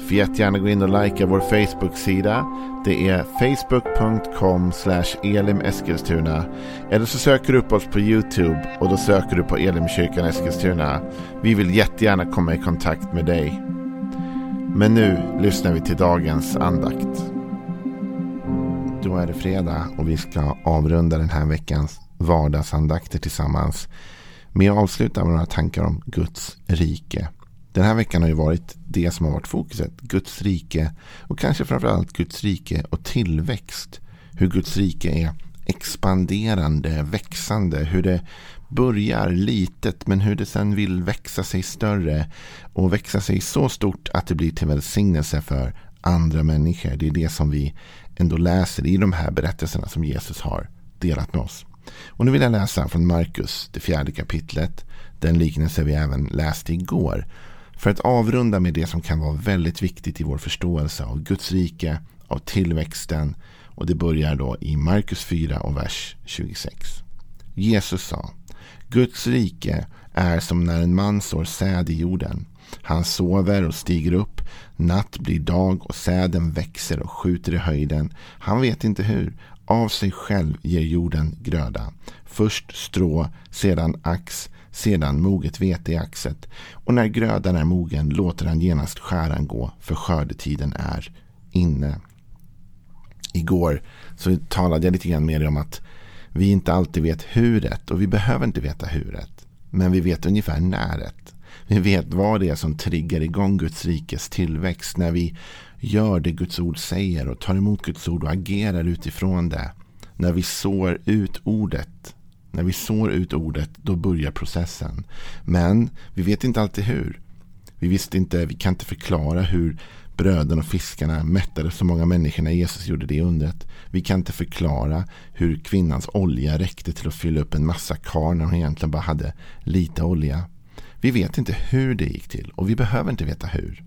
Får jättegärna gå in och likea vår Facebook-sida. Det är facebook.com elimeskilstuna. Eller så söker du upp oss på YouTube och då söker du på Elimkyrkan Eskilstuna. Vi vill jättegärna komma i kontakt med dig. Men nu lyssnar vi till dagens andakt. Då är det fredag och vi ska avrunda den här veckans vardagsandakter tillsammans med att avsluta med några tankar om Guds rike. Den här veckan har ju varit det som har varit fokuset. Guds rike och kanske framförallt Guds rike och tillväxt. Hur Guds rike är expanderande, växande. Hur det börjar litet men hur det sen vill växa sig större. Och växa sig så stort att det blir till välsignelse för andra människor. Det är det som vi ändå läser i de här berättelserna som Jesus har delat med oss. Och nu vill jag läsa från Markus, det fjärde kapitlet. Den liknelse vi även läste igår. För att avrunda med det som kan vara väldigt viktigt i vår förståelse av Guds rike, av tillväxten. Och det börjar då i Markus 4 och vers 26. Jesus sa, Guds rike är som när en man sår säd i jorden. Han sover och stiger upp. Natt blir dag och säden växer och skjuter i höjden. Han vet inte hur. Av sig själv ger jorden gröda. Först strå, sedan ax, sedan moget vete i axet. Och när grödan är mogen låter han genast skäran gå, för skördetiden är inne. Igår så talade jag lite grann med er om att vi inte alltid vet huret och vi behöver inte veta huret. Men vi vet ungefär näret. Vi vet vad det är som triggar igång Guds rikes tillväxt när vi gör det Guds ord säger och tar emot Guds ord och agerar utifrån det. När vi sår ut ordet när vi sår ut ordet, då börjar processen. Men vi vet inte alltid hur. Vi visste inte, vi kan inte förklara hur bröden och fiskarna mättade så många människor när Jesus gjorde det undret. Vi kan inte förklara hur kvinnans olja räckte till att fylla upp en massa kar när hon egentligen bara hade lite olja. Vi vet inte hur det gick till och vi behöver inte veta hur.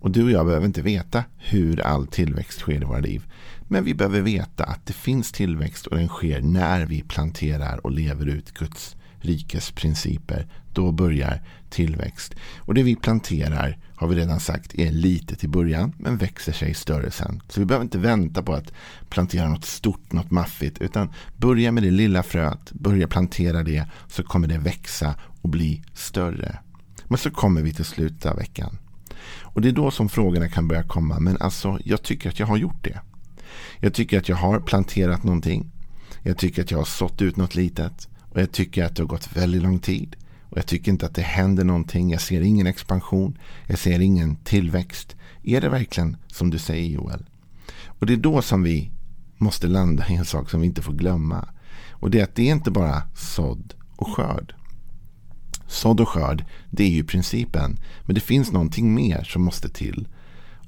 Och du och jag behöver inte veta hur all tillväxt sker i våra liv. Men vi behöver veta att det finns tillväxt och den sker när vi planterar och lever ut Guds rikes principer. Då börjar tillväxt. Och det vi planterar har vi redan sagt är litet i början men växer sig större sen. Så vi behöver inte vänta på att plantera något stort, något maffigt. Utan börja med det lilla fröet, börja plantera det så kommer det växa och bli större. Men så kommer vi till slutet av veckan. Och det är då som frågorna kan börja komma. Men alltså, jag tycker att jag har gjort det. Jag tycker att jag har planterat någonting. Jag tycker att jag har sått ut något litet. Och jag tycker att det har gått väldigt lång tid. Och jag tycker inte att det händer någonting. Jag ser ingen expansion. Jag ser ingen tillväxt. Är det verkligen som du säger Joel? Och det är då som vi måste landa i en sak som vi inte får glömma. Och det är att det är inte bara sådd och skörd. Sådd och skörd, det är ju principen. Men det finns någonting mer som måste till.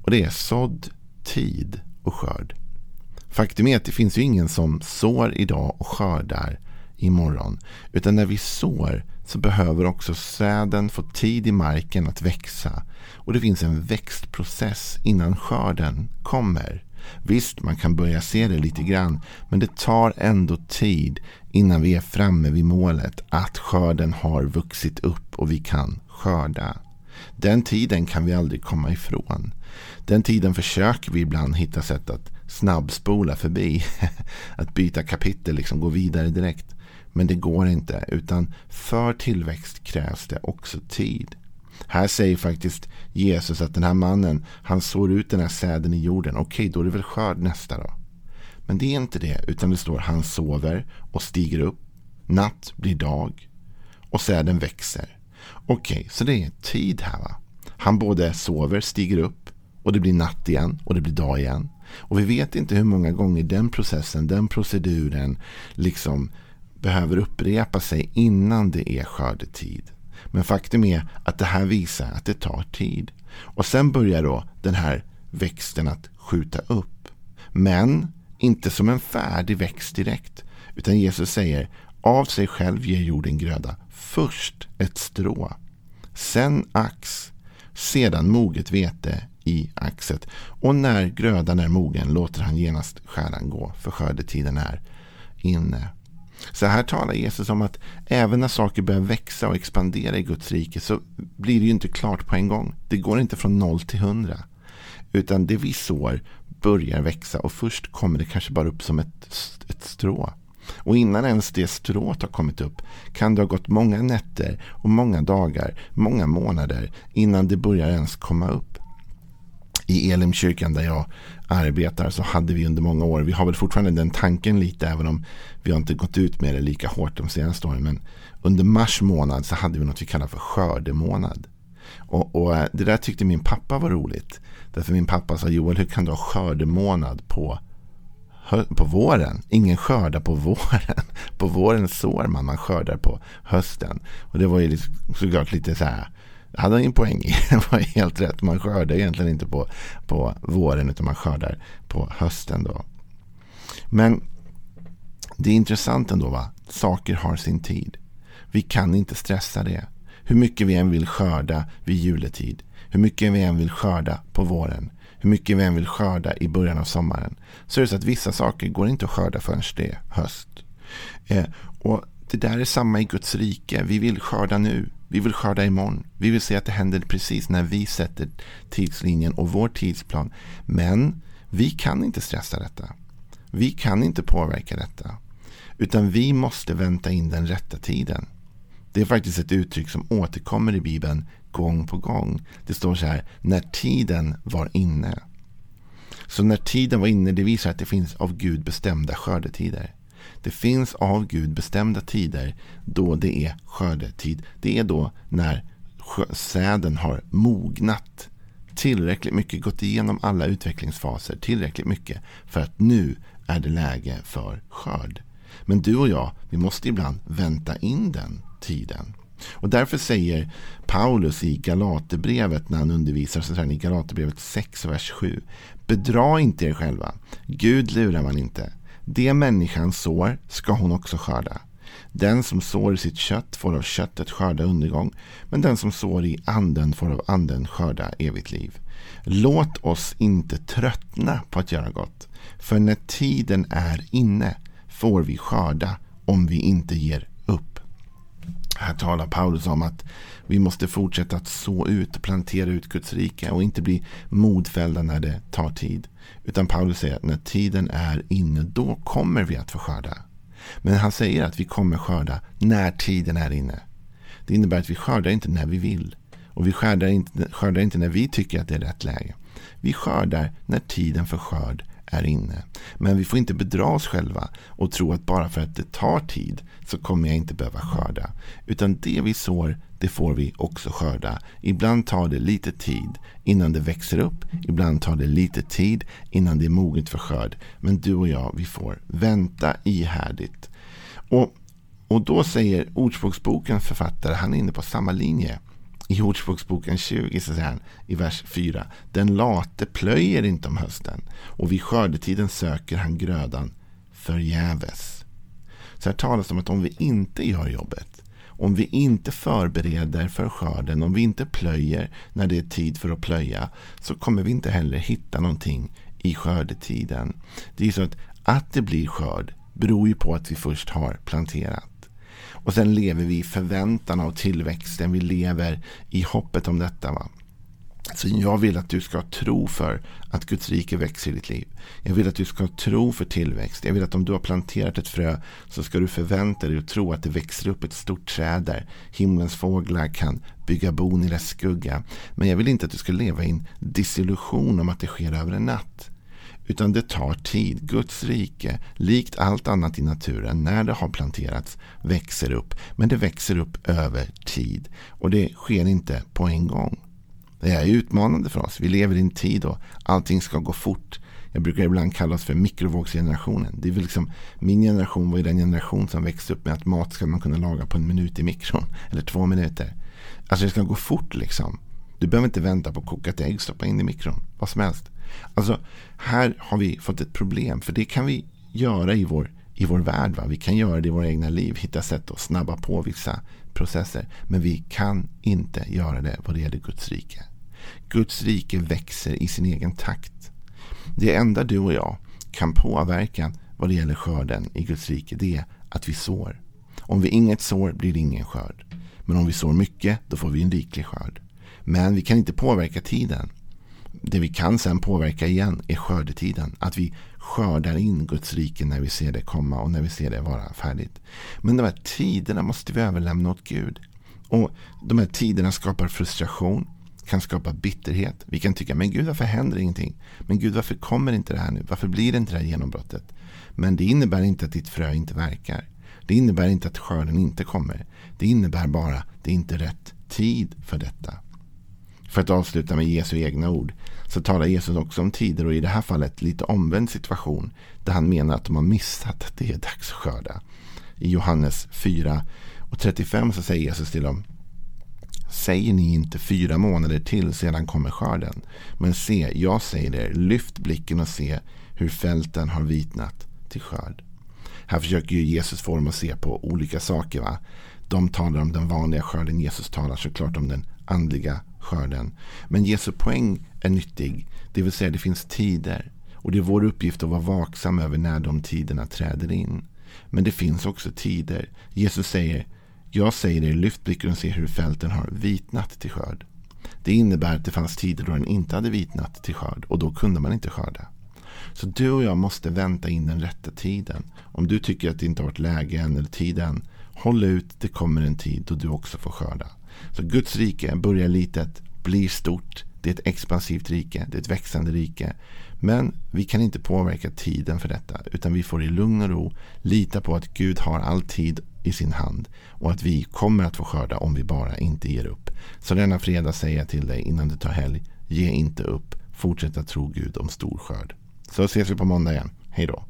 Och det är sådd, tid och skörd. Faktum är att det finns ju ingen som sår idag och skördar imorgon. Utan när vi sår så behöver också säden få tid i marken att växa. Och det finns en växtprocess innan skörden kommer. Visst, man kan börja se det lite grann. Men det tar ändå tid innan vi är framme vid målet. Att skörden har vuxit upp och vi kan skörda. Den tiden kan vi aldrig komma ifrån. Den tiden försöker vi ibland hitta sätt att snabbspola förbi. att byta kapitel, liksom gå vidare direkt. Men det går inte. Utan för tillväxt krävs det också tid. Här säger faktiskt Jesus att den här mannen, han sår ut den här säden i jorden. Okej, då är det väl skörd nästa då. Men det är inte det, utan det står han sover och stiger upp. Natt blir dag och säden växer. Okej, så det är tid här va. Han både sover, stiger upp och det blir natt igen och det blir dag igen. Och vi vet inte hur många gånger den processen, den proceduren liksom behöver upprepa sig innan det är skördetid. Men faktum är att det här visar att det tar tid. Och sen börjar då den här växten att skjuta upp. Men inte som en färdig växt direkt. Utan Jesus säger Av sig själv ger jorden gröda. Först ett strå. Sen ax. Sedan moget vete i axet. Och när grödan är mogen låter han genast skäran gå. För skördetiden är inne. Så här talar Jesus om att även när saker börjar växa och expandera i Guds rike så blir det ju inte klart på en gång. Det går inte från noll till hundra. Utan det vi sår börjar växa och först kommer det kanske bara upp som ett, ett strå. Och innan ens det strået har kommit upp kan det ha gått många nätter och många dagar, många månader innan det börjar ens komma upp. I Elimkyrkan där jag arbetar så hade vi under många år, vi har väl fortfarande den tanken lite även om vi har inte gått ut med det lika hårt de senaste åren. Men under mars månad så hade vi något vi kallar för skördemånad. Och, och eh, det där tyckte min pappa var roligt. Därför min pappa sa Joel hur kan du ha skördemånad på, på våren? Ingen skördar på våren. På våren sår man, man skördar på hösten. Och det var ju liksom såklart lite så här hade han en poäng i. Det var helt rätt. Man skördar egentligen inte på, på våren utan man skördar på hösten. då. Men det är intressant ändå. va? Saker har sin tid. Vi kan inte stressa det. Hur mycket vi än vill skörda vid juletid. Hur mycket vi än vill skörda på våren. Hur mycket vi än vill skörda i början av sommaren. Så är det så att vissa saker går inte att skörda förrän det är höst. Eh, och det där är samma i Guds rike. Vi vill skörda nu. Vi vill skörda imorgon. Vi vill se att det händer precis när vi sätter tidslinjen och vår tidsplan. Men vi kan inte stressa detta. Vi kan inte påverka detta. Utan vi måste vänta in den rätta tiden. Det är faktiskt ett uttryck som återkommer i Bibeln gång på gång. Det står så här, när tiden var inne. Så när tiden var inne, det visar att det finns av Gud bestämda skördetider. Det finns av Gud bestämda tider då det är skördetid. Det är då när säden har mognat tillräckligt mycket, gått igenom alla utvecklingsfaser tillräckligt mycket för att nu är det läge för skörd. Men du och jag, vi måste ibland vänta in den tiden. Och därför säger Paulus i Galaterbrevet när han undervisar så här, i Galaterbrevet 6, vers 7. Bedra inte er själva. Gud lurar man inte. Det människan sår ska hon också skörda. Den som sår i sitt kött får av köttet skörda undergång, men den som sår i anden får av anden skörda evigt liv. Låt oss inte tröttna på att göra gott, för när tiden är inne får vi skörda om vi inte ger. Här talar Paulus om att vi måste fortsätta att så ut plantera ut Guds rike och inte bli modfällda när det tar tid. Utan Paulus säger att när tiden är inne, då kommer vi att få skörda. Men han säger att vi kommer skörda när tiden är inne. Det innebär att vi skördar inte när vi vill. Och vi skördar inte, skördar inte när vi tycker att det är rätt läge. Vi skördar när tiden för skörd är inne. Men vi får inte bedra oss själva och tro att bara för att det tar tid så kommer jag inte behöva skörda. Utan det vi sår, det får vi också skörda. Ibland tar det lite tid innan det växer upp. Ibland tar det lite tid innan det är moget för skörd. Men du och jag, vi får vänta ihärdigt. Och, och då säger Ordspråksbokens författare, han är inne på samma linje. I Ordspråksboken 20 så säger han i vers 4. Den late plöjer inte om hösten och vid skördetiden söker han grödan förgäves. Så här talas det om att om vi inte gör jobbet, om vi inte förbereder för skörden, om vi inte plöjer när det är tid för att plöja, så kommer vi inte heller hitta någonting i skördetiden. Det är så att, att det blir skörd beror ju på att vi först har planterat. Och sen lever vi i förväntan av tillväxten. Vi lever i hoppet om detta. Va? Så jag vill att du ska tro för att Guds rike växer i ditt liv. Jag vill att du ska tro för tillväxt. Jag vill att om du har planterat ett frö så ska du förvänta dig och tro att det växer upp ett stort träd där himlens fåglar kan bygga bon i dess skugga. Men jag vill inte att du ska leva i en disillusion om att det sker över en natt. Utan det tar tid. Guds rike, likt allt annat i naturen, när det har planterats, växer upp. Men det växer upp över tid. Och det sker inte på en gång. Det är utmanande för oss. Vi lever i en tid då allting ska gå fort. Jag brukar ibland kalla oss för mikrovågsgenerationen. Det är väl liksom, min generation var ju den generation som växte upp med att mat ska man kunna laga på en minut i mikron. Eller två minuter. Alltså det ska gå fort liksom. Du behöver inte vänta på kokat ägg, stoppa in i mikron. Vad som helst. Alltså, här har vi fått ett problem. För det kan vi göra i vår, i vår värld. Va? Vi kan göra det i våra egna liv, hitta sätt att snabba på vissa processer. Men vi kan inte göra det vad det gäller Guds rike. Guds rike växer i sin egen takt. Det enda du och jag kan påverka vad det gäller skörden i Guds rike, det är att vi sår. Om vi inget sår blir det ingen skörd. Men om vi sår mycket, då får vi en riklig skörd. Men vi kan inte påverka tiden. Det vi kan sen påverka igen är skördetiden. Att vi skördar in Guds rike när vi ser det komma och när vi ser det vara färdigt. Men de här tiderna måste vi överlämna åt Gud. Och de här tiderna skapar frustration, kan skapa bitterhet. Vi kan tycka, men Gud varför händer ingenting? Men Gud varför kommer inte det här nu? Varför blir det inte det här genombrottet? Men det innebär inte att ditt frö inte verkar. Det innebär inte att skörden inte kommer. Det innebär bara att det inte är rätt tid för detta. För att avsluta med Jesu egna ord så talar Jesus också om tider och i det här fallet lite omvänd situation där han menar att de har missat att det är dags att skörda. I Johannes 4 och 35 så säger Jesus till dem Säger ni inte fyra månader till sedan kommer skörden? Men se, jag säger er, lyft blicken och se hur fälten har vitnat till skörd. Här försöker ju Jesus få dem att se på olika saker. Va? De talar om den vanliga skörden, Jesus talar såklart om den andliga skörden. Men Jesu poäng är nyttig. Det vill säga det finns tider. Och det är vår uppgift att vara vaksam över när de tiderna träder in. Men det finns också tider. Jesus säger, jag säger er, lyft blicken och se hur fälten har vitnat till skörd. Det innebär att det fanns tider då den inte hade vitnat till skörd och då kunde man inte skörda. Så du och jag måste vänta in den rätta tiden. Om du tycker att det inte har varit läge än eller tid än, håll ut, det kommer en tid då du också får skörda. Så Guds rike börjar litet, blir stort. Det är ett expansivt rike, det är ett växande rike. Men vi kan inte påverka tiden för detta, utan vi får i lugn och ro lita på att Gud har all tid i sin hand och att vi kommer att få skörda om vi bara inte ger upp. Så denna fredag säger jag till dig innan du tar helg, ge inte upp. Fortsätt att tro Gud om stor skörd. Så ses vi på måndag igen. Hej då.